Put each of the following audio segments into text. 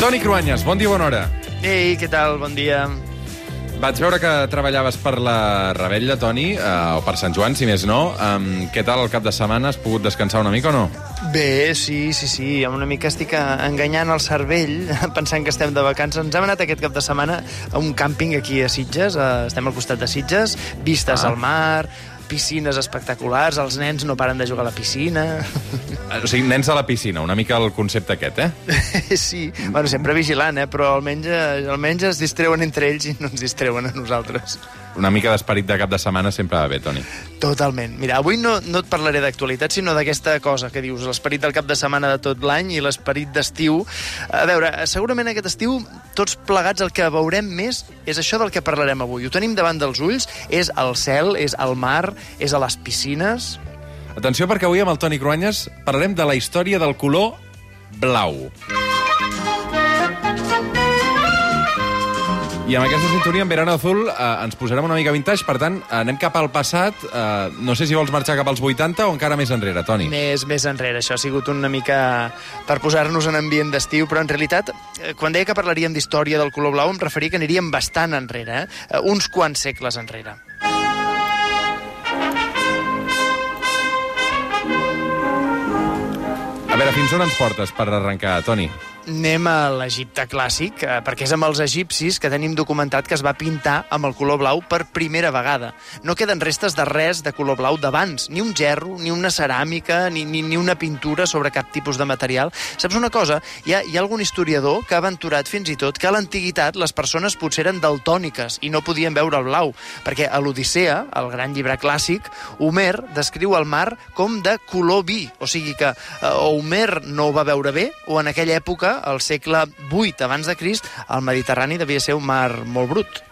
Toni Cruanyes, bon dia, bona hora. Ei, què tal? Bon dia. Vaig veure que treballaves per la Rebella, Toni, eh, o per Sant Joan, si més no. Um, què tal el cap de setmana? Has pogut descansar una mica o no? Bé, sí, sí, sí. Una mica estic enganyant el cervell, pensant que estem de vacances. Ens hem anat aquest cap de setmana a un càmping aquí a Sitges. Eh, estem al costat de Sitges, vistes Ah. al mar, piscines espectaculars, els nens no paren de jugar a la piscina. Eh, O sigui, nens a la piscina, una mica el concepte aquest, eh? sí, bueno, sempre vigilant, eh? però almenys, eh, almenys es distreuen entre ells i no ens distreuen a nosaltres. Una mica d'esperit de cap de setmana sempre va bé, Toni. Totalment. Mira, avui no, no et parlaré d'actualitat, sinó d'aquesta cosa que dius, l'esperit del cap de setmana de tot l'any i l'esperit d'estiu. A veure, segurament aquest estiu, tots plegats el que veurem més és això del que parlarem avui. Ho tenim davant dels ulls, és el cel, és el mar, és a les piscines... Atenció, perquè avui amb el Toni Cruanyes parlarem de la història del color blau. I amb aquesta sintonia, en Verano Azul, eh, ens posarem una mica vintage, per tant, anem cap al passat. Eh, no sé si vols marxar cap als 80 o encara més enrere, Toni. Més, més enrere, això ha sigut una mica per posar-nos en ambient d'estiu, però en realitat, eh, quan deia que parlaríem d'història del color blau, em referia que aniríem bastant enrere, eh? Eh, uns quants segles enrere. A veure, fins on ens portes per arrencar, Toni? Anem a l'Egipte clàssic, eh, perquè és amb els egipcis que tenim documentat que es va pintar amb el color blau per primera vegada. No queden restes de res de color blau d'abans, ni un gerro, ni una ceràmica, ni, ni, ni una pintura sobre cap tipus de material. Saps una cosa? Hi ha, hi ha algun historiador que ha aventurat fins i tot que a l'antiguitat les persones potser eren daltòniques i no podien veure el blau, perquè a l'Odissea, el gran llibre clàssic, Homer descriu el mar com de color vi, o sigui que eh, Homer no ho va veure bé, o en aquella època, al segle VIII abans de Crist, el Mediterrani devia ser un mar molt brut.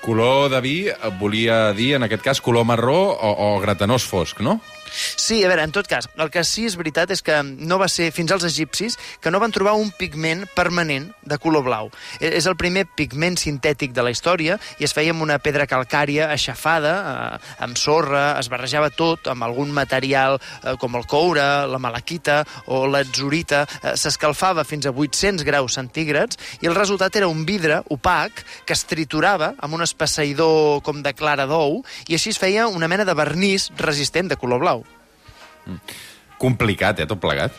Color de vi volia dir, en aquest cas, color marró o, o gratanós fosc, no? Sí, a veure, en tot cas, el que sí és veritat és que no va ser fins als egipcis que no van trobar un pigment permanent de color blau. E- És el primer pigment sintètic de la història i es feia amb una pedra calcària aixafada, eh, amb sorra, es barrejava tot amb algun material eh, com el coure, la malaquita o l'atzurita, eh, s'escalfava fins a 800 graus centígrads i el resultat era un vidre opac que es triturava amb un espesseïdor com de clara d'ou i així es feia una mena de vernís resistent de color blau. Complicat, eh, tot plegat.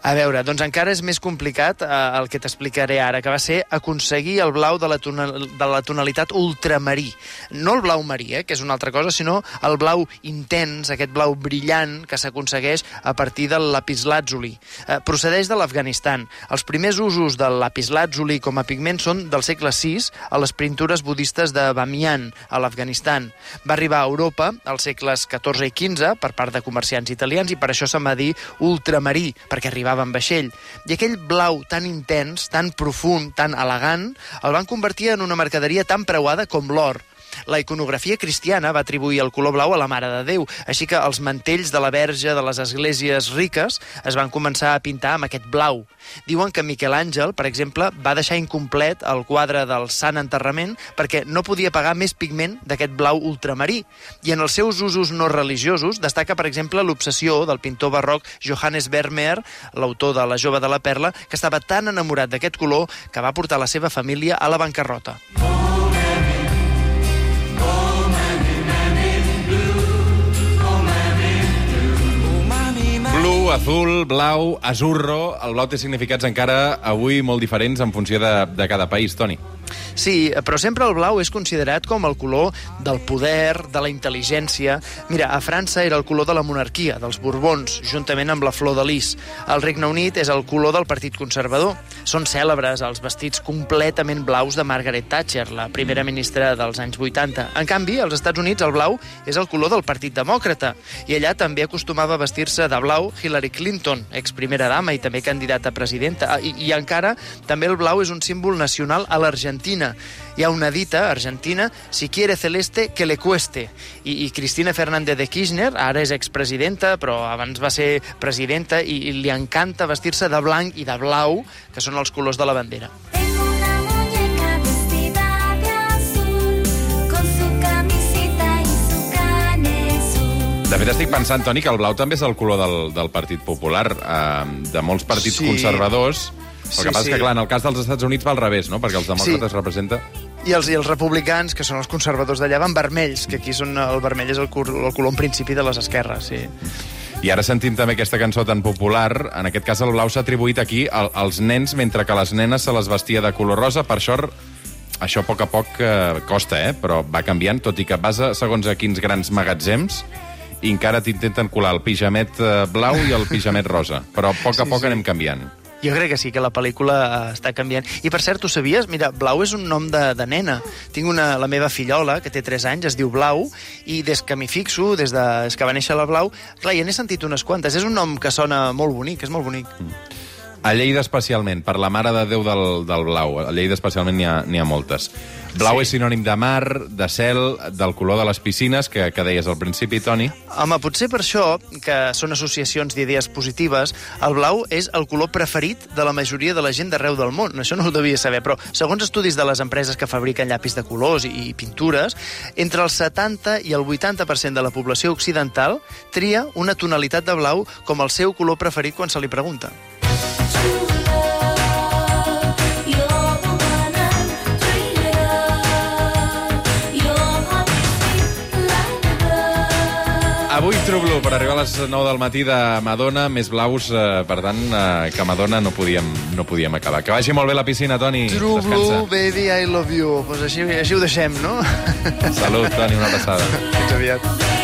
A veure, doncs encara és més complicat eh, el que t'explicaré ara, que va ser aconseguir el blau de la, tonal, de la tonalitat ultramarí. No el blau marí, eh, que és una altra cosa, sinó el blau intens, aquest blau brillant que s'aconsegueix a partir del lapislàtzuli. Eh, procedeix de l'Afganistan. Els primers usos del lapislàtzuli com a pigment són del segle VI a les pintures budistes de Bamiyan, a l'Afganistan. Va arribar a Europa als segles XIV i XV per part de comerciants italians i per això se'n va dir ultramarí, perquè arribava en vaixell. I aquell blau tan intens, tan profund, tan elegant, el van convertir en una mercaderia tan preuada com l'or. La iconografia cristiana va atribuir el color blau a la Mare de Déu, així que els mantells de la verge de les esglésies riques es van començar a pintar amb aquest blau. Diuen que Miquel Àngel, per exemple, va deixar incomplet el quadre del Sant Enterrament perquè no podia pagar més pigment d'aquest blau ultramarí. I en els seus usos no religiosos destaca, per exemple, l'obsessió del pintor barroc Johannes Vermeer, l'autor de La jove de la perla, que estava tan enamorat d'aquest color que va portar la seva família a la bancarrota. Azul, blau, azurro... El blau té significats encara avui molt diferents en funció de, de cada país, Toni. Sí, però sempre el blau és considerat com el color del poder, de la intel·ligència. Mira, a França era el color de la monarquia, dels Borbons, juntament amb la flor de lis. Al Regne Unit és el color del Partit Conservador. Són cèlebres els vestits completament blaus de Margaret Thatcher, la primera ministra dels anys 80. En canvi, als Estats Units el blau és el color del Partit Demòcrata. I allà també acostumava a vestir-se de blau Hillary Clinton, ex-primera dama i també candidata a presidenta. Ah, I, I encara també el blau és un símbol nacional a l'Argentina. Hi ha una dita argentina, si quiere celeste, que le cueste. I, i Cristina Fernández de Kirchner, ara és expresidenta, però abans va ser presidenta, i, i li encanta vestir-se de blanc i de blau, que són els colors de la bandera. De fet, estic pensant, Toni, que el blau també és el color del, del Partit Popular, eh, de molts partits Sí. conservadors. El Sí, que passa és sí. que, clar, en el cas dels Estats Units va al revés, no? Perquè els demòcrates Sí. representa... I els, I els republicans, que són els conservadors d'allà, van vermells, que aquí són, el vermell és el, el color en principi de les esquerres, sí. I ara sentim també aquesta cançó tan popular. En aquest cas, el blau s'ha atribuït aquí al, als nens, mentre que les nenes se les vestia de color rosa. Per això, això a poc a poc eh, costa, eh? però va canviant, tot i que vas a segons a quins grans magatzems i encara t'intenten colar el pijamet eh, blau i el pijamet rosa. Però a poc a Sí, poc sí. anem canviant. Jo crec que sí, que la pel·lícula eh, està canviant. I, per cert, ho sabies? Mira, Blau és un nom de, de nena. Tinc una, la meva fillola, que té 3 anys, es diu Blau, i des que m'hi fixo, des, de, des que va néixer la Blau, clar, ja n'he sentit unes quantes. És un nom que sona molt bonic, és molt bonic. A Lleida especialment, per la Mare de Déu del, del Blau. A Lleida especialment n'hi ha, ha moltes. Blau Sí. és sinònim de mar, de cel, del color de les piscines, que, que deies al principi, Toni. Home, potser per això, que són associacions d'idees positives, el blau és el color preferit de la majoria de la gent d'arreu del món. Això no ho devia saber, però segons estudis de les empreses que fabriquen llapis de colors i, i pintures, entre el 70 i el 80% de la població occidental tria una tonalitat de blau com el seu color preferit quan se li pregunta. Avui True Blue, per arribar a les 9 del matí de Madonna, més blaus, eh, per tant, eh, que Madonna no podíem, no podíem acabar. Que vagi molt bé la piscina, Toni. True Descansa. blue, baby, I love you. Pues així, així ho deixem, no? Salut, Toni, una abraçada. Fins aviat.